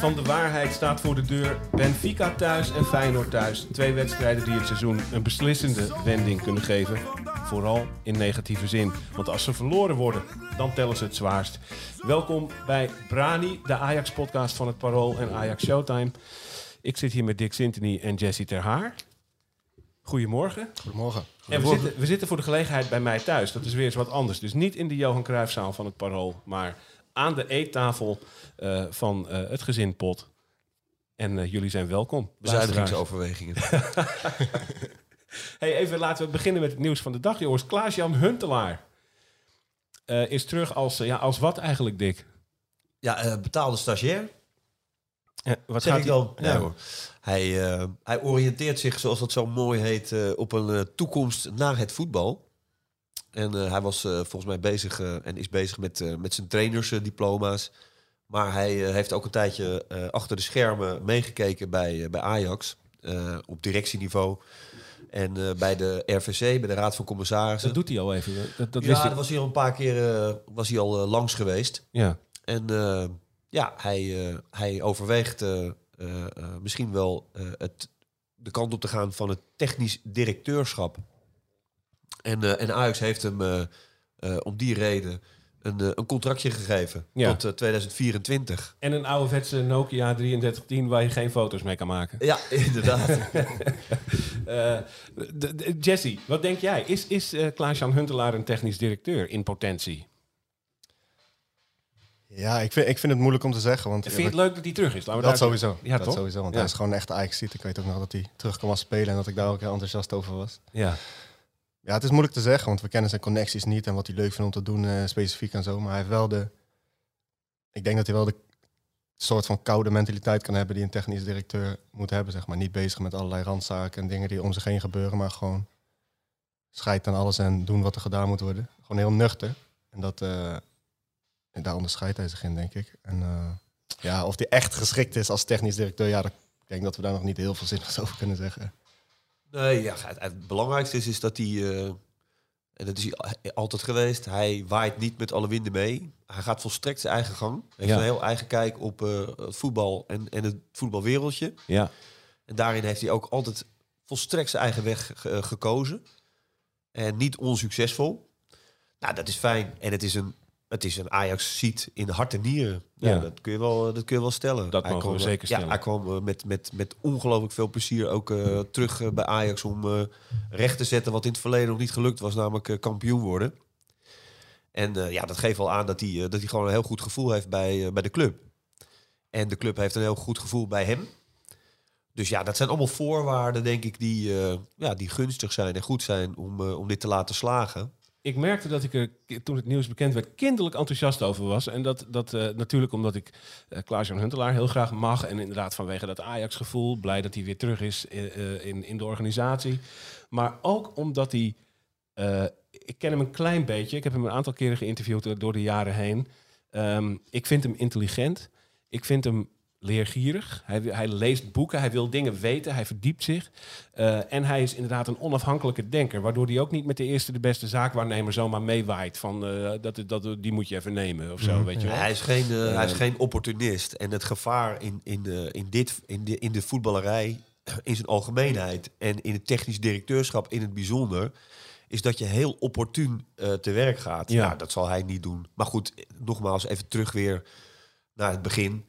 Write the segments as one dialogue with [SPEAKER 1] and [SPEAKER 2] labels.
[SPEAKER 1] Van de waarheid staat voor de deur. Benfica thuis en Feyenoord thuis. Twee wedstrijden die het seizoen een beslissende wending kunnen geven. Vooral in negatieve zin. Want als ze verloren worden, dan tellen ze het zwaarst. Welkom bij Brani, de Ajax-podcast van het Parool en Ajax Showtime. Ik zit hier met Dick Sintony en Jesse Terhaar. Goedemorgen.
[SPEAKER 2] Goedemorgen.
[SPEAKER 1] En we zitten, we zitten voor de gelegenheid bij mij thuis. Dat is weer eens wat anders. Dus niet in de Johan Cruijffzaal van het Parool, maar aan de eettafel eh, van eh, het gezin Pot. En eh, jullie zijn welkom.
[SPEAKER 3] Bezuinigingsoverwegingen.
[SPEAKER 1] Hey, even laten we beginnen met het nieuws van de dag, jongens. Klaas-Jan Huntelaar is terug als, ja, als wat eigenlijk, Dick?
[SPEAKER 3] ja, betaalde stagiair.
[SPEAKER 1] Wat
[SPEAKER 3] Zeg
[SPEAKER 1] gaat
[SPEAKER 3] ik
[SPEAKER 1] hij-
[SPEAKER 3] dan?
[SPEAKER 1] Ja.
[SPEAKER 3] Hij, hij oriënteert zich, zoals dat zo mooi heet, op een toekomst na het voetbal. En eh, hij was eh, volgens mij bezig eh, en is bezig met, met zijn trainersdiploma's. maar hij heeft ook een tijdje achter de schermen meegekeken bij, bij Ajax. op directieniveau. En bij de RVC, bij de Raad van Commissarissen.
[SPEAKER 1] Dat doet hij al even. Dat, dat
[SPEAKER 3] ja,
[SPEAKER 1] wist ik.
[SPEAKER 3] daar was hij al een paar keer was hij al langs geweest.
[SPEAKER 1] Ja.
[SPEAKER 3] En ja, hij, hij overweegt misschien wel het, de kant op te gaan van het technisch directeurschap. En, eh, en Ajax heeft hem eh, eh, om die reden een, een contractje gegeven
[SPEAKER 1] Ja.
[SPEAKER 3] tot eh, 2024.
[SPEAKER 1] En een ouderwetse Nokia 3310 waar je geen foto's mee kan maken.
[SPEAKER 3] Ja, inderdaad.
[SPEAKER 1] Eh, de- de- Jesse, wat denk jij? Is, is Klaas-Jan Huntelaar een technisch directeur in potentie?
[SPEAKER 2] Ja, ik vind, ik vind het moeilijk om te zeggen. Want
[SPEAKER 1] Vind je het leuk dat hij terug is? Laten we
[SPEAKER 2] dat
[SPEAKER 1] daar-
[SPEAKER 2] sowieso.
[SPEAKER 1] Ja,
[SPEAKER 2] dat
[SPEAKER 1] toch?
[SPEAKER 2] sowieso. Want
[SPEAKER 1] Ja.
[SPEAKER 2] hij is gewoon echt ajax Ik weet ook nog dat hij terug kwam als spelen en dat ik daar ook heel enthousiast over was.
[SPEAKER 1] Ja.
[SPEAKER 2] Ja, het is moeilijk te zeggen, want we kennen zijn connecties niet en wat hij leuk vindt om te doen eh, specifiek en zo. Maar hij heeft wel de... Ik denk dat hij wel de soort van koude mentaliteit kan hebben die een technisch directeur moet hebben, zeg maar. Niet bezig met allerlei randzaken en dingen die om zich heen gebeuren, maar gewoon scheid aan alles en doen wat er gedaan moet worden. Gewoon heel nuchter. En dat, eh, daar onderscheidt hij zich in, denk ik. En eh, ja, of hij echt geschikt is als technisch directeur, ja, ik denk dat we daar nog niet heel veel zinnigs over kunnen zeggen.
[SPEAKER 3] Nee, ja, het, het belangrijkste is, is dat hij, eh, en dat is hij altijd geweest, hij waait niet met alle winden mee. Hij gaat volstrekt zijn eigen gang. Hij heeft
[SPEAKER 1] Ja.
[SPEAKER 3] een heel eigen kijk op eh, het voetbal en, en het voetbalwereldje.
[SPEAKER 1] ja.
[SPEAKER 3] En daarin heeft hij ook altijd volstrekt zijn eigen weg ge- eh, gekozen. En niet onsuccesvol. Nou, dat is fijn. En het is een, het is een Ajax-ziet in hart en nieren. Ja,
[SPEAKER 1] Ja.
[SPEAKER 3] Dat, kun je wel, dat kun je wel stellen.
[SPEAKER 1] Dat mogen we
[SPEAKER 3] kwam,
[SPEAKER 1] zeker
[SPEAKER 3] ja,
[SPEAKER 1] stellen.
[SPEAKER 3] hij kwam eh, met, met, met ongelooflijk veel plezier ook eh, terug eh, bij Ajax... om eh, recht te zetten wat in het verleden nog niet gelukt was. Namelijk eh, kampioen worden. En eh, ja, dat geeft wel aan dat hij, eh, dat hij gewoon een heel goed gevoel heeft bij, eh, bij de club. En de club heeft een heel goed gevoel bij hem. Dus ja, dat zijn allemaal voorwaarden, denk ik, die, eh, ja, die gunstig zijn en goed zijn om, eh, om dit te laten slagen.
[SPEAKER 1] Ik merkte dat ik er toen het nieuws bekend werd kinderlijk enthousiast over was. En dat, dat eh, natuurlijk omdat ik eh Klaas-Jan Huntelaar heel graag mag. En inderdaad vanwege dat Ajax-gevoel. Blij dat hij weer terug is in, eh, in, in de organisatie. Maar ook omdat hij... ik ken hem een klein beetje. Ik heb hem een aantal keren geïnterviewd door- door de jaren heen. Ehm, ik vind hem intelligent. Ik vind hem leergierig. Hij, hij leest boeken, hij wil dingen weten, hij verdiept zich. Eh, en hij is inderdaad een onafhankelijke denker, waardoor hij ook niet met de eerste de beste zaakwaarnemer zomaar meewaait van eh, dat, dat, die moet je even nemen of zo, weet je wel.
[SPEAKER 3] Hij is geen, eh, hij is geen opportunist. En het gevaar in, in, de, in, dit, in, de, in de voetballerij, in zijn algemeenheid en in het technisch directeurschap in het bijzonder, is dat je heel opportun eh, te werk gaat.
[SPEAKER 1] Ja.
[SPEAKER 3] Ja. dat zal hij niet doen. Maar goed, nogmaals, even terug weer naar het begin.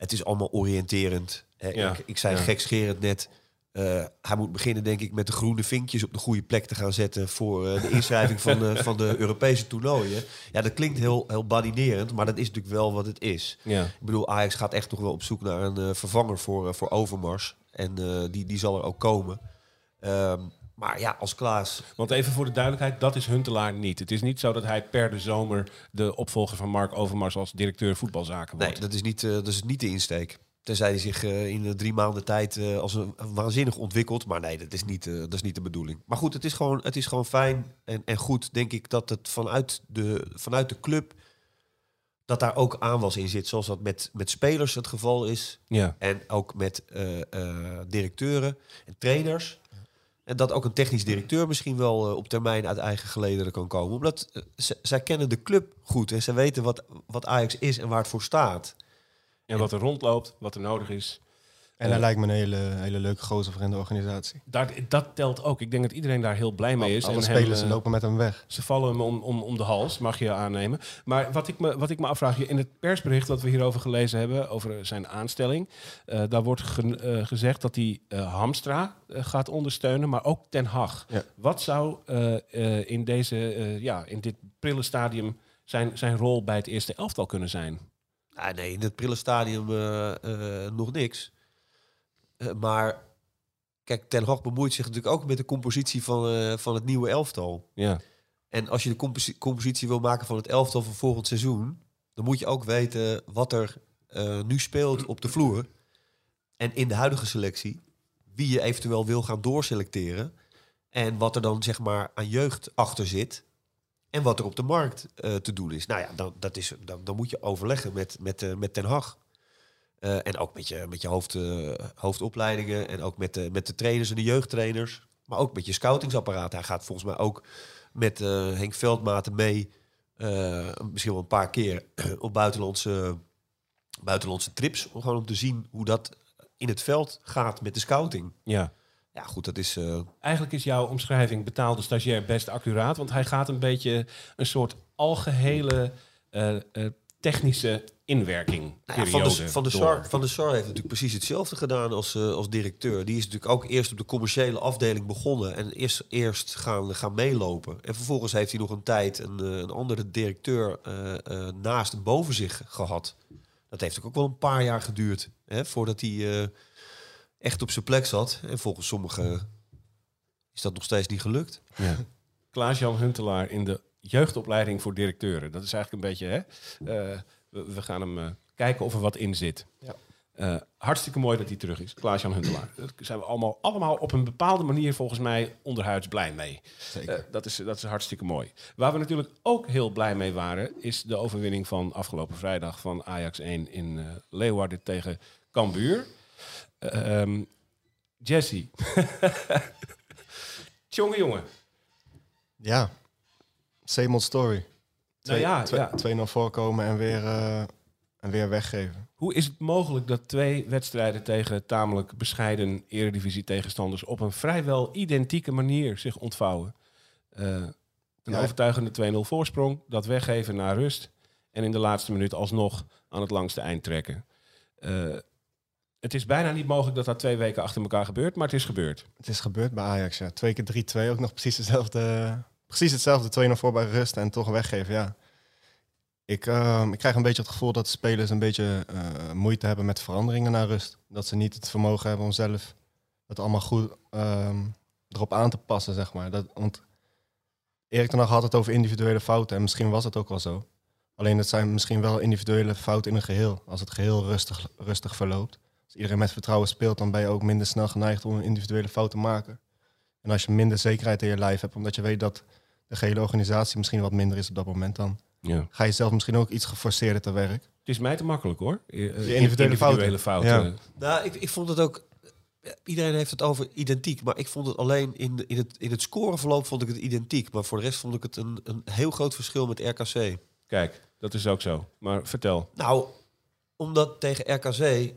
[SPEAKER 3] Het is allemaal oriënterend. Eh,
[SPEAKER 1] Ja.
[SPEAKER 3] Ik, ik zei
[SPEAKER 1] Ja.
[SPEAKER 3] gekscherend net, eh, Eh, hij moet beginnen, denk ik, met de groene vinkjes op de goede plek te gaan zetten voor eh, de inschrijving van, de, van de Europese toernooien. Ja, dat klinkt heel, heel badinerend, maar dat is natuurlijk wel wat het is.
[SPEAKER 1] Ja.
[SPEAKER 3] Ik bedoel, Ajax gaat echt nog wel op zoek naar een eh, vervanger voor, eh, voor Overmars. En eh, die, die zal er ook komen. Ehm, maar ja, als Klaas...
[SPEAKER 1] Want even voor de duidelijkheid, dat is Huntelaar niet. Het is niet zo dat hij per de zomer de opvolger van Mark Overmars als directeur voetbalzaken wordt.
[SPEAKER 3] Nee, dat is niet, eh, dat is niet de insteek. Tenzij hij zich eh, in de drie maanden tijd eh, als een, waanzinnig ontwikkelt. Maar nee, dat is, niet, dat is niet de bedoeling. Maar goed, het is gewoon, het is gewoon fijn en, en goed, denk ik, dat het vanuit de, vanuit de club... dat daar ook aanwas in zit. Zoals dat met, met spelers het geval is.
[SPEAKER 1] Ja.
[SPEAKER 3] En ook met directeuren en trainers. En dat ook een technisch directeur misschien wel eh, op termijn uit eigen gelederen kan komen. Omdat eh, zij kennen de club goed en ze weten wat, wat Ajax is en waar het voor staat.
[SPEAKER 1] En wat er rondloopt, wat er nodig is.
[SPEAKER 2] En hij lijkt me een hele, hele leuke gozer voor in de organisatie.
[SPEAKER 1] Daar, dat telt ook. Ik denk dat iedereen daar heel blij mee is.
[SPEAKER 2] Alle
[SPEAKER 1] en
[SPEAKER 2] spelers
[SPEAKER 1] hem, eh,
[SPEAKER 2] lopen met hem weg.
[SPEAKER 1] Ze vallen hem om, om, om de hals, mag je aannemen. Maar wat ik, me, wat ik me afvraag, in het persbericht dat we hierover gelezen hebben, over zijn aanstelling, eh, daar wordt ge- eh, gezegd dat hij eh, Hamstra gaat ondersteunen, maar ook Ten Hag.
[SPEAKER 2] Ja.
[SPEAKER 1] Wat zou eh, eh, in, deze, eh, ja, in dit prille stadium zijn, zijn rol bij het eerste elftal kunnen zijn?
[SPEAKER 3] Ah, nee, in het prille stadium eh, eh, nog niks. Eh, maar kijk, Ten Hag bemoeit zich natuurlijk ook met de compositie van, eh, van het nieuwe elftal.
[SPEAKER 1] Ja,
[SPEAKER 3] En als je de composi- compositie wil maken van het elftal van volgend seizoen, dan moet je ook weten wat er eh, nu speelt op de vloer. En in de huidige selectie, wie je eventueel wil gaan doorselecteren. En wat er dan zeg maar aan jeugd achter zit. En wat er op de markt te doen is. Nou ja, dan, dat is, dan, dan moet je overleggen met, met, met Ten Hag. Eh, en ook met je, met je hoofd, eh, hoofdopleidingen. En ook met de, met de trainers en de jeugdtrainers. Maar ook met je scoutingsapparaat. Hij gaat volgens mij ook met eh, Henk Veldmaten mee. eh, misschien wel een paar keer op buitenlandse, buitenlandse trips. Om gewoon om te zien hoe dat in het veld gaat met de scouting.
[SPEAKER 1] ja.
[SPEAKER 3] Ja, goed, dat is. eh,
[SPEAKER 1] Eigenlijk is jouw omschrijving betaalde stagiair best accuraat, want hij gaat een beetje een soort algehele eh, eh, technische inwerking.
[SPEAKER 3] Nou ja, van, de, van, de. Sar, van de Sar heeft natuurlijk precies hetzelfde gedaan als, eh, als directeur. Die is natuurlijk ook eerst op de commerciële afdeling begonnen en eerst, eerst gaan, gaan meelopen. En vervolgens heeft hij nog een tijd een, eh, een andere directeur eh, eh, naast en boven zich gehad. Dat heeft ook wel een paar jaar geduurd hè, voordat hij eh, echt op zijn plek zat. En volgens sommigen is dat nog steeds niet gelukt.
[SPEAKER 1] Ja. Klaas-Jan Huntelaar in de jeugdopleiding voor directeuren. Dat is eigenlijk een beetje, hè? We, we gaan hem eh, kijken of er wat in zit.
[SPEAKER 2] Ja.
[SPEAKER 1] Eh, hartstikke mooi dat hij terug is. Klaas-Jan Huntelaar. Daar zijn we allemaal, allemaal op een bepaalde manier volgens mij onderhuids blij mee.
[SPEAKER 2] Zeker.
[SPEAKER 1] Eh, dat, is, dat is hartstikke mooi. Waar we natuurlijk ook heel blij mee waren, is de overwinning van afgelopen vrijdag van Ajax 1 in eh, Leeuwarden tegen Cambuur. Ehm, Jesse. Tjonge jongen.
[SPEAKER 2] Ja, same old story.
[SPEAKER 1] Nou ja,
[SPEAKER 2] twee-
[SPEAKER 1] ja.
[SPEAKER 2] 2-0 voorkomen en weer, eh, en weer weggeven.
[SPEAKER 1] Hoe is het mogelijk dat twee wedstrijden tegen tamelijk bescheiden eredivisie tegenstanders op een vrijwel identieke manier zich ontvouwen? Eh, een
[SPEAKER 2] Ja.
[SPEAKER 1] overtuigende 2-0 voorsprong, dat weggeven naar rust en in de laatste minuut alsnog aan het langste eind trekken. Eh, het is bijna niet mogelijk dat dat twee weken achter elkaar gebeurt, maar het is gebeurd.
[SPEAKER 2] Het is gebeurd bij Ajax, ja. Twee keer 3-2, ook nog precies hetzelfde. Precies hetzelfde, 2-0 voor bij rust en toch weggeven, ja. Ik, eh, ik krijg een beetje het gevoel dat spelers een beetje eh, moeite hebben met veranderingen naar rust. Dat ze niet het vermogen hebben om zelf het allemaal goed ehm, erop aan te passen, zeg maar. Dat, want Erik ten had het over individuele fouten en misschien was het ook wel zo. Alleen het zijn misschien wel individuele fouten in een geheel. Als het geheel rustig, rustig verloopt. Als iedereen met vertrouwen speelt, dan ben je ook minder snel geneigd om een individuele fout te maken. En als je minder zekerheid in je lijf hebt, omdat je weet dat de gehele organisatie misschien wat minder is op dat moment, dan
[SPEAKER 1] Ja.
[SPEAKER 2] ga je zelf misschien ook iets geforceerder te werk.
[SPEAKER 1] Het is mij te makkelijk hoor. Eh, eh,
[SPEAKER 2] individuele fouten.
[SPEAKER 1] fouten.
[SPEAKER 2] Ja.
[SPEAKER 3] Nou, ik, ik vond het ook. Iedereen heeft het over identiek, maar ik vond het alleen in, in, het, in het scoreverloop vond ik het identiek. Maar voor de rest vond ik het een, een heel groot verschil met RKC.
[SPEAKER 1] Kijk, dat is ook zo. Maar vertel.
[SPEAKER 3] Nou, omdat tegen RKC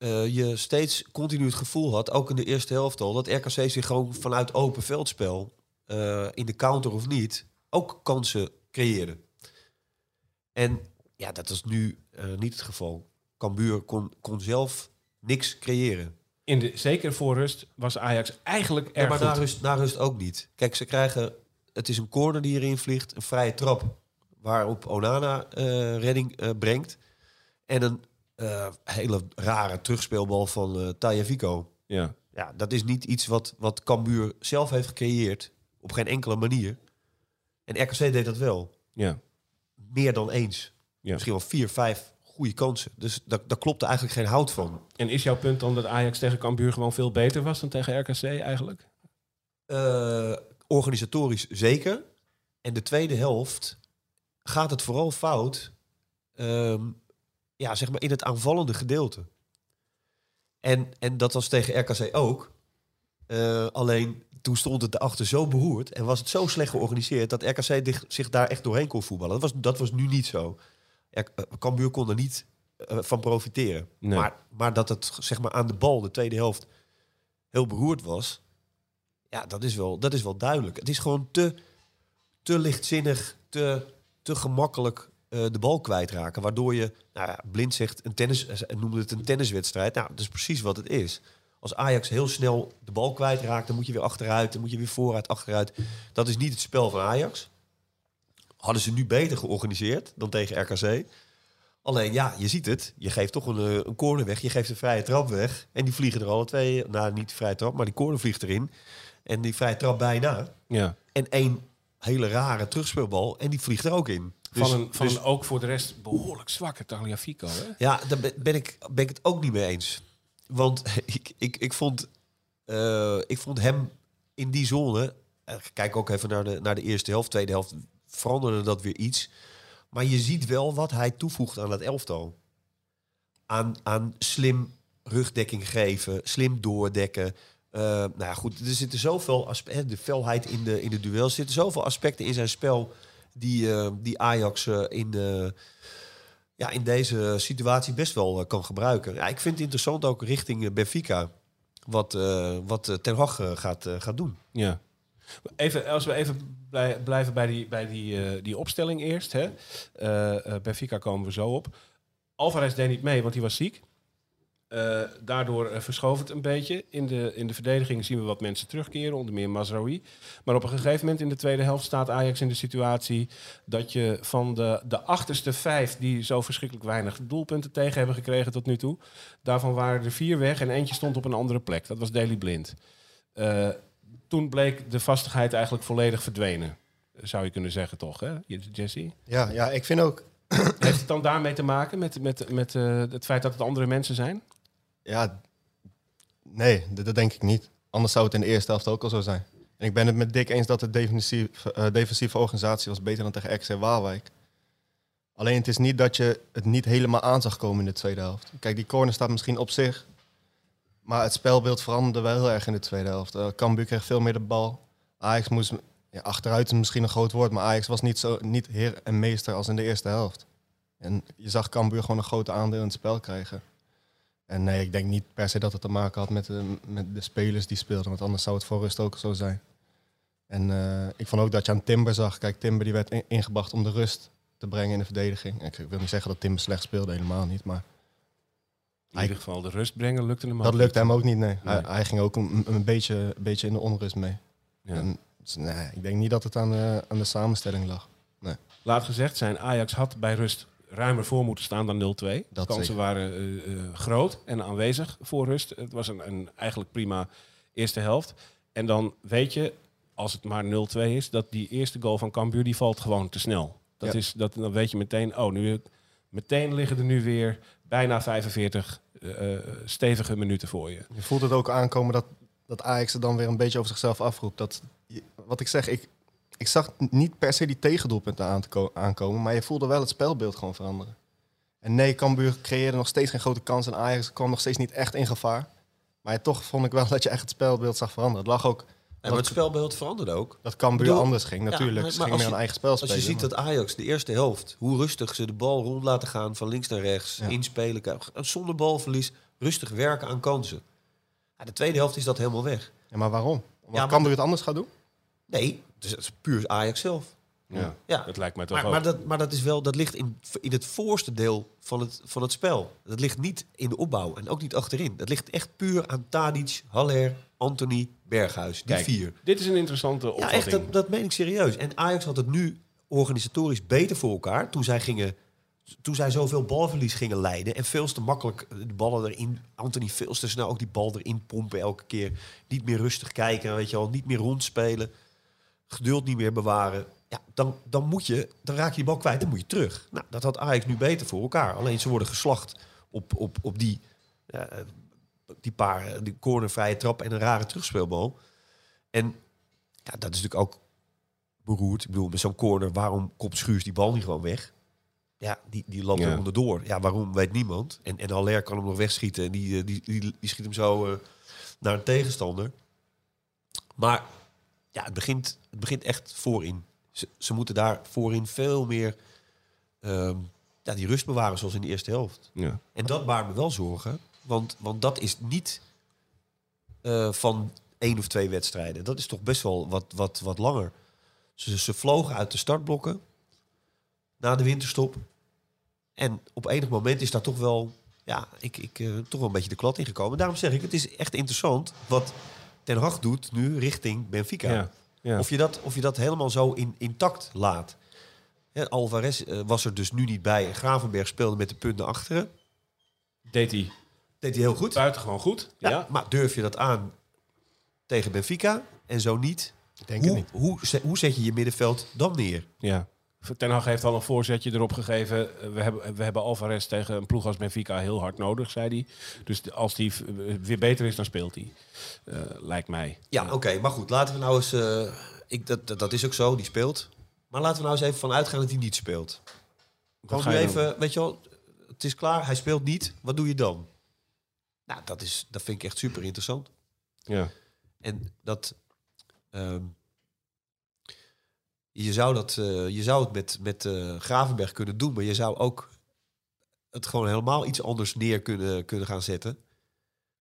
[SPEAKER 3] eh, je steeds continu het gevoel had, ook in de eerste helft al, dat RKC zich gewoon vanuit open veldspel, eh, in de counter of niet, ook kansen creëerde. En ja, dat is nu eh, niet het geval. Cambuur kon, kon zelf niks creëren.
[SPEAKER 1] in de, zeker voor rust was Ajax eigenlijk
[SPEAKER 3] Ja,
[SPEAKER 1] erg
[SPEAKER 3] maar
[SPEAKER 1] goed.
[SPEAKER 3] na rust, na rust ook niet. Kijk, ze krijgen... Het is een corner die erin vliegt. Een vrije trap waarop Onana eh, redding eh, brengt. En een hele rare terugspeelbal van eh Taya Vico.
[SPEAKER 1] Ja.
[SPEAKER 3] Ja, dat is niet iets wat, wat Cambuur zelf heeft gecreëerd. Op geen enkele manier. En RKC deed dat wel.
[SPEAKER 1] Ja.
[SPEAKER 3] Meer dan eens.
[SPEAKER 1] Ja.
[SPEAKER 3] Misschien wel vier, vijf goede kansen. Dus daar, daar klopte eigenlijk geen hout van.
[SPEAKER 1] En is jouw punt dan dat Ajax tegen Cambuur gewoon veel beter was dan tegen RKC eigenlijk?
[SPEAKER 3] Eh, organisatorisch zeker. En de tweede helft gaat het vooral fout. ehm, ja, zeg maar in het aanvallende gedeelte. En, en dat was tegen RKC ook. Eh, alleen toen stond het erachter zo beroerd en was het zo slecht georganiseerd dat RKC zich daar echt doorheen kon voetballen. Dat was, dat was nu niet zo. Ja, eh, Cambuur kon er niet eh, van profiteren.
[SPEAKER 1] Nee.
[SPEAKER 3] Maar, maar dat het zeg maar aan de bal de tweede helft heel beroerd was, ja, dat is wel, dat is wel duidelijk. Het is gewoon te, te lichtzinnig, te, te gemakkelijk eh, de bal kwijtraken. Waardoor je, nou ja, Blind zegt, een tennis, noemde het een tenniswedstrijd. Nou, dat is precies wat het is. Als Ajax heel snel de bal kwijtraakt, dan moet je weer achteruit, dan moet je weer vooruit, achteruit. Dat is niet het spel van Ajax. Hadden ze nu beter georganiseerd dan tegen RKC. Alleen ja, je ziet het. Je geeft toch een, eh, een corner weg. Je geeft een vrije trap weg. En die vliegen er alle twee. Nou, niet de vrije trap, maar die corner vliegt erin. En die vrije trap bijna.
[SPEAKER 1] Ja.
[SPEAKER 3] En één hele rare terugspeelbal. En die vliegt er ook in. Dus,
[SPEAKER 1] Van, een, van
[SPEAKER 3] dus-
[SPEAKER 1] een ook voor de rest behoorlijk zwakke Tagliafico. Hè?
[SPEAKER 3] ja, daar ben ik, ben ik het ook niet mee eens. Want ik, ik, ik, vond, eh, ik vond hem in die zone... eh, Kijk ook even naar de, naar de eerste helft. Tweede helft veranderde dat weer iets. Maar je ziet wel wat hij toevoegt aan het elftal. Aan, aan slim rugdekking geven, slim doordekken. Eh, nou ja, goed, er zitten zoveel aspecten. De felheid in de, in de duel. Er zitten zoveel aspecten in zijn spel die, die Ajax in, de, ja, in deze situatie best wel eh, kan gebruiken. Ja, ik vind het interessant ook richting eh, Benfica. Wat, eh, wat Ten Hag gaat, gaat doen.
[SPEAKER 1] Ja. Even, als we even blij- blijven bij die, bij die, die opstelling eerst. Hè. Eh, Benfica komen we zo op. Alvarez deed niet mee, want hij was ziek. Eh, daardoor verschoof het een beetje. In de, in de verdediging zien we wat mensen terugkeren, onder meer Mazraoui. Maar op een gegeven moment in de tweede helft staat Ajax in de situatie dat je van de, de achterste vijf die zo verschrikkelijk weinig doelpunten tegen hebben gekregen tot nu toe, daarvan waren er vier weg en eentje stond op een andere plek. Dat was Daley Blind. Eh, toen bleek de vastigheid eigenlijk volledig verdwenen. Zou je kunnen zeggen, toch, hè, Jesse?
[SPEAKER 2] Ja, ja, ik vind ook...
[SPEAKER 1] Heeft het dan daarmee te maken met, met, met het feit dat het andere mensen zijn?
[SPEAKER 2] Ja, nee, dat, denk ik niet. Anders zou het in de eerste helft ook al zo zijn. En ik ben het met Dick eens dat de defensief, eh, defensieve organisatie was beter dan tegen RKC Waalwijk. Alleen het is niet dat je het niet helemaal aan zag komen in de tweede helft. Kijk, die corner staat misschien op zich. Maar het spelbeeld veranderde wel heel erg in de tweede helft. Uh, Cambuur kreeg veel meer de bal. Ajax moest... Ja, achteruit is misschien een groot woord, maar Ajax was niet, zo, niet heer en meester als in de eerste helft. En je zag Cambuur gewoon een grote aandeel in het spel krijgen. En nee, ik denk niet per se dat het te maken had met de, met de spelers die speelden. Want anders zou het voor rust ook zo zijn. En eh, ik vond ook dat je aan Timber zag. Kijk, Timber die werd in- ingebracht om de rust te brengen in de verdediging. Ik wil niet zeggen dat Timber slecht speelde, helemaal niet. Maar
[SPEAKER 1] In ieder geval de rust brengen lukte hem
[SPEAKER 2] dat
[SPEAKER 1] ook
[SPEAKER 2] lukte
[SPEAKER 1] niet.
[SPEAKER 2] hem ook niet, nee.
[SPEAKER 1] Nee.
[SPEAKER 2] Hij, hij ging ook een, een, beetje, een beetje in de onrust mee.
[SPEAKER 1] Ja.
[SPEAKER 2] En, dus, nee, ik denk niet dat het aan de, aan de samenstelling lag.
[SPEAKER 1] Laat gezegd zijn, Ajax had bij rust ruimer voor moeten staan dan 0-2. De kansen
[SPEAKER 2] zeker.
[SPEAKER 1] waren eh, eh, groot en aanwezig voor rust. Het was een, een eigenlijk prima eerste helft. En dan weet je, als het maar 0-2 is, dat die eerste goal van Cambuur die valt gewoon te snel. Dat
[SPEAKER 2] Ja.
[SPEAKER 1] is, dat, dan weet je meteen, oh, nu, meteen liggen er nu weer bijna 45 eh, stevige minuten voor je.
[SPEAKER 2] Je voelt het ook aankomen dat, dat Ajax er dan weer een beetje over zichzelf afroept. Dat, wat ik zeg, ik, ik zag niet per se die tegendoelpunten aan te ko- aankomen, maar je voelde wel het spelbeeld gewoon veranderen. En nee, Cambuur creëerde nog steeds geen grote kans en Ajax kwam nog steeds niet echt in gevaar. Maar toch vond ik wel dat je echt het spelbeeld zag veranderen. Het lag ook
[SPEAKER 3] En het spelbeeld veranderde ook.
[SPEAKER 2] dat Cambuur
[SPEAKER 3] bedoel-
[SPEAKER 2] anders ging, natuurlijk. Ze gingen
[SPEAKER 3] als
[SPEAKER 2] meer
[SPEAKER 3] je-
[SPEAKER 2] een eigen spel
[SPEAKER 3] Als je ziet dat Ajax de eerste helft, hoe rustig ze de bal rond laten gaan van links naar rechts,
[SPEAKER 2] Ja.
[SPEAKER 3] inspelen, zonder balverlies, rustig werken aan kansen. Ja, de tweede helft is dat helemaal weg.
[SPEAKER 2] Ja, maar waarom? Omdat Cambuur het anders gaat doen?
[SPEAKER 3] Nee, dus het is puur Ajax zelf.
[SPEAKER 1] Ja,
[SPEAKER 3] Ja.
[SPEAKER 1] dat lijkt mij toch
[SPEAKER 3] Maar,
[SPEAKER 1] ook.
[SPEAKER 3] maar, dat, maar dat, is wel, dat ligt in, in het voorste deel van het, van het spel. Dat ligt niet in de opbouw en ook niet achterin. Dat ligt echt puur aan Tadic, Haller, Anthony, Berghuis. Die
[SPEAKER 1] Kijk,
[SPEAKER 3] vier.
[SPEAKER 1] dit is een interessante
[SPEAKER 3] Ja,
[SPEAKER 1] opvatting.
[SPEAKER 3] echt, dat, dat meen ik serieus. En Ajax had het nu organisatorisch beter voor elkaar toen zij gingen. Toen zij zoveel balverlies gingen leiden en veel te makkelijk de ballen erin. Anthony veel te snel ook die bal erin pompen elke keer. Niet meer rustig kijken, weet je wel. Niet meer rondspelen. Geduld niet meer bewaren. Ja, dan, dan, moet je, dan raak je die bal kwijt, dan moet je terug. Nou, dat had Ajax nu beter voor elkaar. Alleen ze worden geslacht op, op, op die, eh, die paar die cornervrije trap en een rare terugspeelbal. En ja, dat is natuurlijk ook beroerd. Ik bedoel, met zo'n corner, waarom kopt Schuurs die bal niet gewoon weg? Ja, die, die
[SPEAKER 1] Ja.
[SPEAKER 3] er onderdoor. Ja, waarom weet niemand. En, en Haller kan hem nog wegschieten. En die, eh, die, die, die schiet hem zo eh, naar een tegenstander. Maar ja, het begint, het begint echt voorin. Ze, ze moeten daar voorin veel meer ehm, ja, die rust bewaren zoals in de eerste helft.
[SPEAKER 1] Ja.
[SPEAKER 3] En dat baart me wel zorgen. Want, want dat is niet eh, van één of twee wedstrijden. Dat is toch best wel wat, wat, wat langer. Ze, ze vlogen uit de startblokken na de winterstop. En op enig moment is daar toch wel, ja, ik, ik, eh, toch wel een beetje de klad ingekomen. Daarom zeg ik, het is echt interessant wat Ten Hag doet nu richting Benfica.
[SPEAKER 1] Ja. Ja.
[SPEAKER 3] Of, je dat, of je dat helemaal zo in, intact laat. Hè, Alvarez eh, was er dus nu niet bij. En Gravenberg speelde met de punt naar achteren.
[SPEAKER 1] Deed hij
[SPEAKER 3] Deed hij heel goed.
[SPEAKER 1] buitengewoon goed. Ja.
[SPEAKER 3] Ja, Maar durf je dat aan tegen Benfica? En zo niet?
[SPEAKER 2] Ik denk het
[SPEAKER 3] Hoe,
[SPEAKER 2] niet.
[SPEAKER 3] hoe, hoe zet je je middenveld dan neer?
[SPEAKER 1] Ja. Ten Hag heeft al een voorzetje erop gegeven. Eh, We hebben, we hebben Alvarez tegen een ploeg als Benfica heel hard nodig, zei hij. Dus als die eh, weer beter is, dan speelt hij. Eh, lijkt mij.
[SPEAKER 3] Ja, oké. maar goed, laten we nou eens... ik, dat, dat, dat is ook zo, die speelt. Maar laten we nou eens even van uitgaan dat hij niet speelt. Gewoon nu even, weet je wel, het is klaar, hij speelt niet. Wat doe je dan? Nou, dat, is, dat vind ik echt super interessant.
[SPEAKER 1] Ja.
[SPEAKER 3] En dat. ehm, je, zou dat eh, je zou het met, met eh, Gravenberg kunnen doen, maar je zou ook het gewoon helemaal iets anders neer kunnen, kunnen gaan zetten.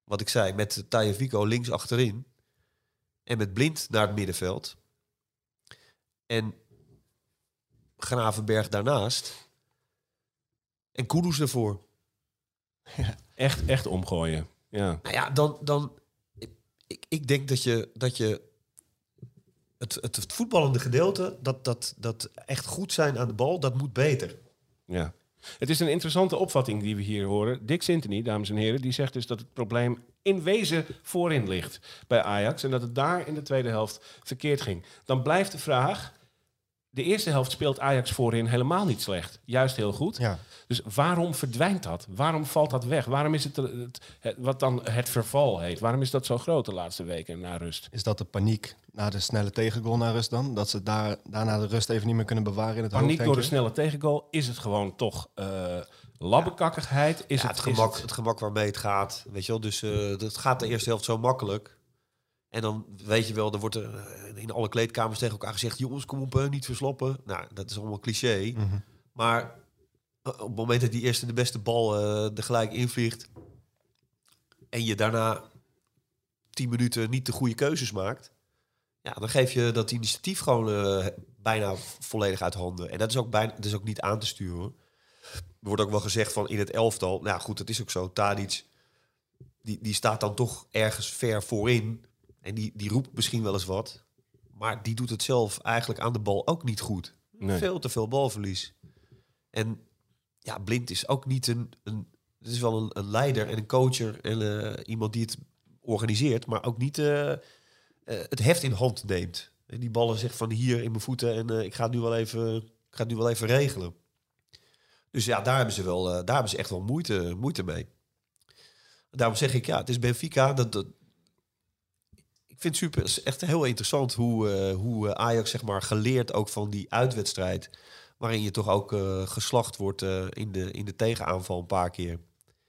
[SPEAKER 3] Wat ik zei, met Vico links achterin. En met Blind naar het middenveld. En Gravenberg daarnaast. En Kudus ervoor.
[SPEAKER 1] Echt, echt omgooien. Ja.
[SPEAKER 3] Nou ja, dan, dan ik, ik denk dat je, dat je het, het, het voetballende gedeelte, dat, dat, dat echt goed zijn aan de bal, dat moet beter.
[SPEAKER 1] Ja. Het is een interessante opvatting die we hier horen. Dick Sintony, dames en heren, die zegt dus dat het probleem in wezen voorin ligt bij Ajax. En dat het daar in de tweede helft verkeerd ging. Dan blijft de vraag, de eerste helft speelt Ajax voorin helemaal niet slecht. Juist heel goed.
[SPEAKER 2] Ja.
[SPEAKER 1] Dus waarom verdwijnt dat? Waarom valt dat weg? Waarom is het, er- het, het- wat dan het verval heet? Waarom is dat zo groot de laatste weken na rust?
[SPEAKER 2] Is dat de paniek na de snelle tegengoal naar rust dan? Dat ze daar, daarna de rust even niet meer kunnen bewaren in het
[SPEAKER 1] Paniek door de snelle tegengoal. Is het gewoon toch eh labbekakkigheid? Is
[SPEAKER 3] Ja,
[SPEAKER 1] het,
[SPEAKER 3] het,
[SPEAKER 1] is
[SPEAKER 3] gemak,
[SPEAKER 1] het-
[SPEAKER 3] het gemak waarmee het gaat. Weet je wel, dus eh het gaat de eerste helft zo makkelijk. En dan weet je wel, er wordt er eh, in alle kleedkamers tegen elkaar gezegd: jongens, kom op, niet versloppen. Nou, dat is allemaal cliché.
[SPEAKER 2] Mhm.
[SPEAKER 3] Maar eh, op het moment dat die eerste de beste bal eh er gelijk invliegt. en je daarna tien minuten niet de goede keuzes maakt. Ja, dan geef je dat initiatief gewoon bijna volledig uit handen. En dat is ook, bijna, dat is ook niet aan te sturen. hoor. Er wordt ook wel gezegd van in het elftal. Nou goed, dat is ook zo. Tadic, die, die staat dan toch ergens ver voorin. En die, die roept misschien wel eens wat. Maar die doet het zelf eigenlijk aan de bal ook niet goed.
[SPEAKER 1] Nee.
[SPEAKER 3] Veel te veel balverlies. En ja, Blind is ook niet een... een het is wel een, een leider en een coacher en eh, iemand die het organiseert, maar ook niet eh, eh, het heft in hand neemt. En die ballen zegt van hier in mijn voeten en ik ga het nu wel even, ik ga het nu wel even regelen. Dus ja, daar hebben ze wel, daar hebben ze echt wel moeite, moeite mee. Daarom zeg ik ja, het is Benfica. Dat, dat, vind het super, het is echt heel interessant hoe, eh, hoe eh, Ajax zeg maar geleerd ook van die uitwedstrijd, waarin je toch ook eh, geslacht wordt in, de, in de tegenaanval een paar keer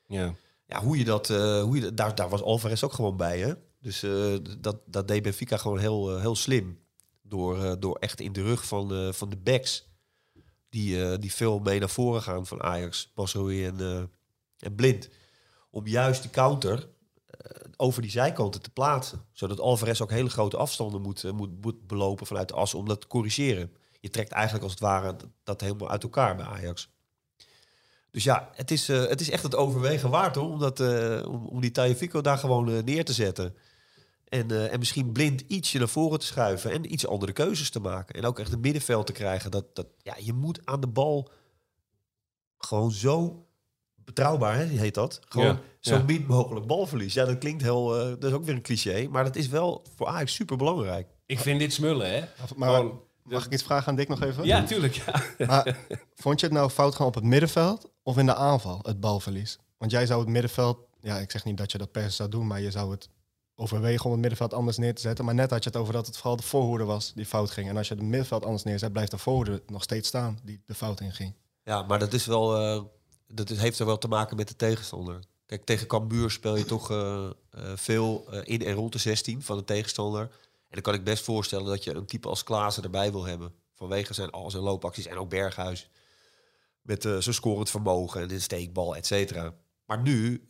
[SPEAKER 1] Ja.
[SPEAKER 3] ja, hoe je dat, hoe je, daar, daar was Alvarez ook gewoon bij, hè? Dus dat, dat deed Benfica gewoon heel, heel slim. Door, door echt in de rug van, van de backs, die, die veel mee naar voren gaan van Ajax, Masroei en, en Blind. Om juist die counter over die zijkanten te plaatsen. Zodat Alvarez ook hele grote afstanden moet, eh, moet, moet belopen vanuit de as om dat te corrigeren. je trekt eigenlijk als het ware dat, helemaal uit elkaar bij Ajax. Dus ja, het is, eh, het is echt het overwegen waard hoor, om, dat, eh, om, die Tagliafico daar gewoon eh, neer te zetten. En, eh, en misschien blind ietsje naar voren te schuiven en iets andere keuzes te maken. En ook echt het middenveld te krijgen. Dat, dat, ja, je moet aan de bal gewoon zo betrouwbaar, hè, heet dat. Gewoon
[SPEAKER 1] Ja,
[SPEAKER 3] zo
[SPEAKER 1] ja.
[SPEAKER 3] min mogelijk balverlies. Ja, dat klinkt heel, eh, dat is ook weer een cliché. Maar dat is wel voor Ajax super belangrijk.
[SPEAKER 1] Ik vind dit smullen, hè?
[SPEAKER 2] Maar
[SPEAKER 1] Gewoon-
[SPEAKER 2] mag ik iets vragen aan Dick nog even?
[SPEAKER 1] Ja, tuurlijk. Ja.
[SPEAKER 2] Maar vond je het nou fout gaan op het middenveld of in de aanval, het balverlies? Want jij zou het middenveld, ja, ik zeg niet dat je dat per se zou doen, maar je zou het overwegen om het middenveld anders neer te zetten. Maar net had je het over dat het vooral de voorhoede was die fout ging. En als je het middenveld anders neerzet, blijft de voorhoede nog steeds staan die de fout in ging.
[SPEAKER 3] Ja, maar dat is wel, eh, dat heeft er wel te maken met de tegenstander. Kijk, tegen Cambuur speel je toch eh, eh, veel eh, in en rond de 16 van de tegenstander. En dan kan ik best voorstellen dat je een type als Klaassen erbij wil hebben. Vanwege zijn al zijn loopacties en ook Berghuis. Met zijn scorend vermogen en de steekbal, et cetera. Maar nu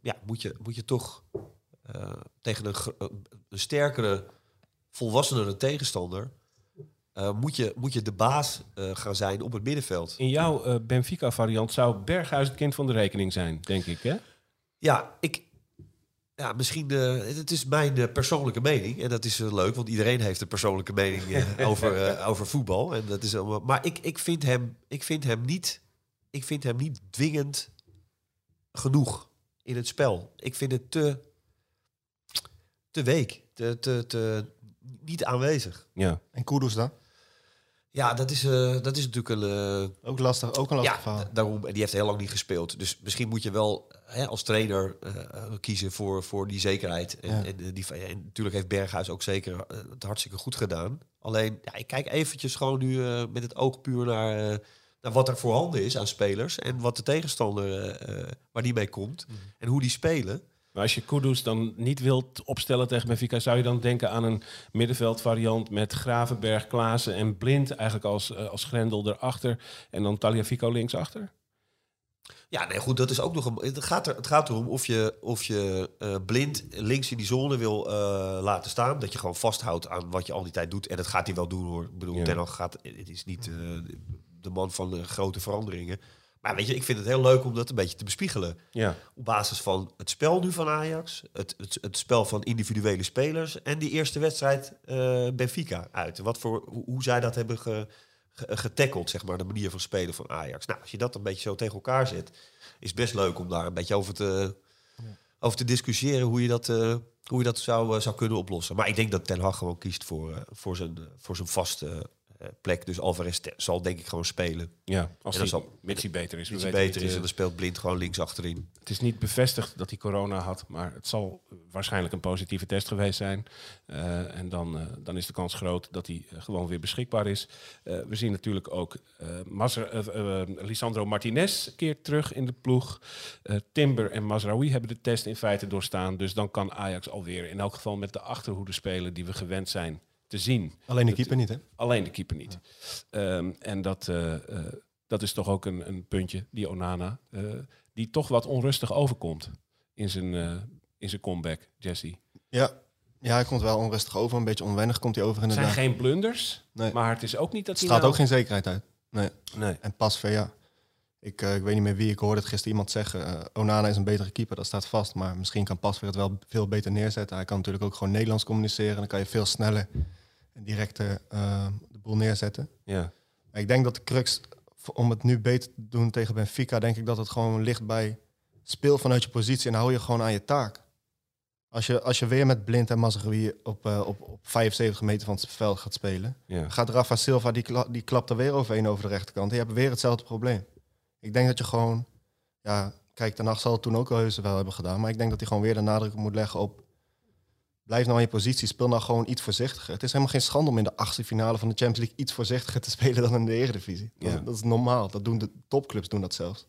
[SPEAKER 3] ja, moet, je, moet je toch tegen een, een sterkere, volwassenere tegenstander... eh, moet, je, moet je de baas eh, gaan zijn op het middenveld.
[SPEAKER 1] In jouw eh, Benfica-variant zou Berghuis het kind van de rekening zijn, denk ik, hè?
[SPEAKER 3] Ja, ik. Ja, misschien. eh, het is mijn persoonlijke mening. En dat is leuk, want iedereen heeft een persoonlijke mening over, eh, over voetbal. En dat is, allemaal- maar ik, ik, vind hem, ik, vind hem niet, ik vind hem niet dwingend genoeg in het spel. Ik vind het te, te week, te, te, te niet aanwezig.
[SPEAKER 1] Ja.
[SPEAKER 2] En Kudus dan?
[SPEAKER 3] Ja, dat is, eh, dat is natuurlijk een. eh,
[SPEAKER 2] Ook lastig, ook een lastig
[SPEAKER 3] Ja,
[SPEAKER 2] verhaal.
[SPEAKER 3] daarom. En die heeft heel lang niet gespeeld. Dus misschien moet je wel hè, als trainer eh, kiezen voor, voor die zekerheid. En,
[SPEAKER 2] Ja.
[SPEAKER 3] en, die, en natuurlijk heeft Berghuis ook zeker het hartstikke goed gedaan. Alleen, ja, ik kijk eventjes gewoon nu met het oog puur naar, naar wat er voorhanden is aan spelers. En wat de tegenstander, waar die mee komt.
[SPEAKER 2] Mhm.
[SPEAKER 3] En hoe die spelen.
[SPEAKER 1] Maar als je Kudus dan niet wilt opstellen tegen Benfica, zou je dan denken aan een middenveldvariant met Gravenberg, Klaassen en Blind eigenlijk als, eh, als grendel erachter en dan Taliafico linksachter?
[SPEAKER 3] Ja, nee, goed, dat is ook nog een. Het gaat, er, het gaat erom of je, of je eh, blind links in die zone wil eh, laten staan. Dat je gewoon vasthoudt aan wat je al die tijd doet. En dat gaat hij wel doen hoor. Ik bedoel,
[SPEAKER 1] Ja.
[SPEAKER 3] Ten gaat. Het is niet de man van de grote veranderingen. Maar weet je, ik vind het heel leuk om dat een beetje te bespiegelen.
[SPEAKER 1] Ja,
[SPEAKER 3] Op basis van het spel nu van Ajax, het, het, het spel van individuele spelers en die eerste wedstrijd eh, Benfica uit. Wat voor, hoe, hoe zij dat hebben ge, ge- getackeld, zeg maar, de manier van spelen van Ajax. Nou, als je dat een beetje zo tegen elkaar zet, is het best leuk om daar een beetje over te, over te discussiëren hoe je dat, eh, hoe je dat zou, eh, zou kunnen oplossen. Maar ik denk dat Ten Hag gewoon kiest voor, eh, voor, zijn, voor zijn vaste plek. Dus Alvarez zal denk ik gewoon spelen.
[SPEAKER 1] ja als hij, beter is. Weten
[SPEAKER 3] beter is
[SPEAKER 1] eh,
[SPEAKER 3] en dan speelt Blind gewoon links achterin.
[SPEAKER 1] Het is niet bevestigd dat hij corona had, maar het zal waarschijnlijk een positieve test geweest zijn. Eh, en dan, eh, dan is de kans groot dat hij eh, gewoon weer beschikbaar is. Eh, we zien natuurlijk ook eh eh, eh, Lisandro Martinez keert terug in de ploeg. Eh, Timber en Mazraoui hebben de test in feite doorstaan. Dus dan kan Ajax alweer in elk geval met de achterhoede spelen die we gewend zijn te zien.
[SPEAKER 2] Alleen de keeper niet, hè?
[SPEAKER 1] Alleen de keeper niet. Ehm, en dat, eh, eh, dat is toch ook een, een puntje, die Onana, eh, die toch wat onrustig overkomt in zijn, in zijn comeback, Jesse.
[SPEAKER 2] Ja. ja, hij komt wel onrustig over. Een beetje onwennig komt hij over
[SPEAKER 1] Het zijn
[SPEAKER 2] inderdaad.
[SPEAKER 1] geen blunders,
[SPEAKER 2] Nee.
[SPEAKER 1] maar het is ook niet dat hij
[SPEAKER 2] staat
[SPEAKER 1] nou-
[SPEAKER 2] ook geen zekerheid uit. Nee.
[SPEAKER 1] Nee.
[SPEAKER 2] En Pasveer, ja. Ik, ik weet niet meer wie, ik hoorde het gisteren iemand zeggen. Onana is een betere keeper, dat staat vast. Maar misschien kan Pasveer het wel veel beter neerzetten. Hij kan natuurlijk ook gewoon Nederlands communiceren. Dan kan je veel sneller en directer eh, de boel neerzetten.
[SPEAKER 1] Ja.
[SPEAKER 2] Maar ik denk dat de crux, om het nu beter te doen tegen Benfica... denk ik dat het gewoon ligt bij speel vanuit je positie... en hou je gewoon aan je taak. Als je, als je weer met Blind en Mazraoui op, eh, op, op 75 meter van het veld gaat spelen...
[SPEAKER 1] Ja.
[SPEAKER 2] gaat Rafa Silva, die, kla- die klapt er weer overheen over de rechterkant. Je hebt weer hetzelfde probleem. Ik denk dat je gewoon... Ja, kijk, Hag zal het toen ook al heus wel hebben gedaan. Maar ik denk dat hij gewoon weer de nadruk moet leggen op... Blijf nou in je positie, speel nou gewoon iets voorzichtiger. Het is helemaal geen schande om in de achtste finale van de Champions League... iets voorzichtiger te spelen dan in de Eredivisie. Dat,
[SPEAKER 1] Ja.
[SPEAKER 2] dat is normaal. Dat doen de topclubs doen dat zelfs.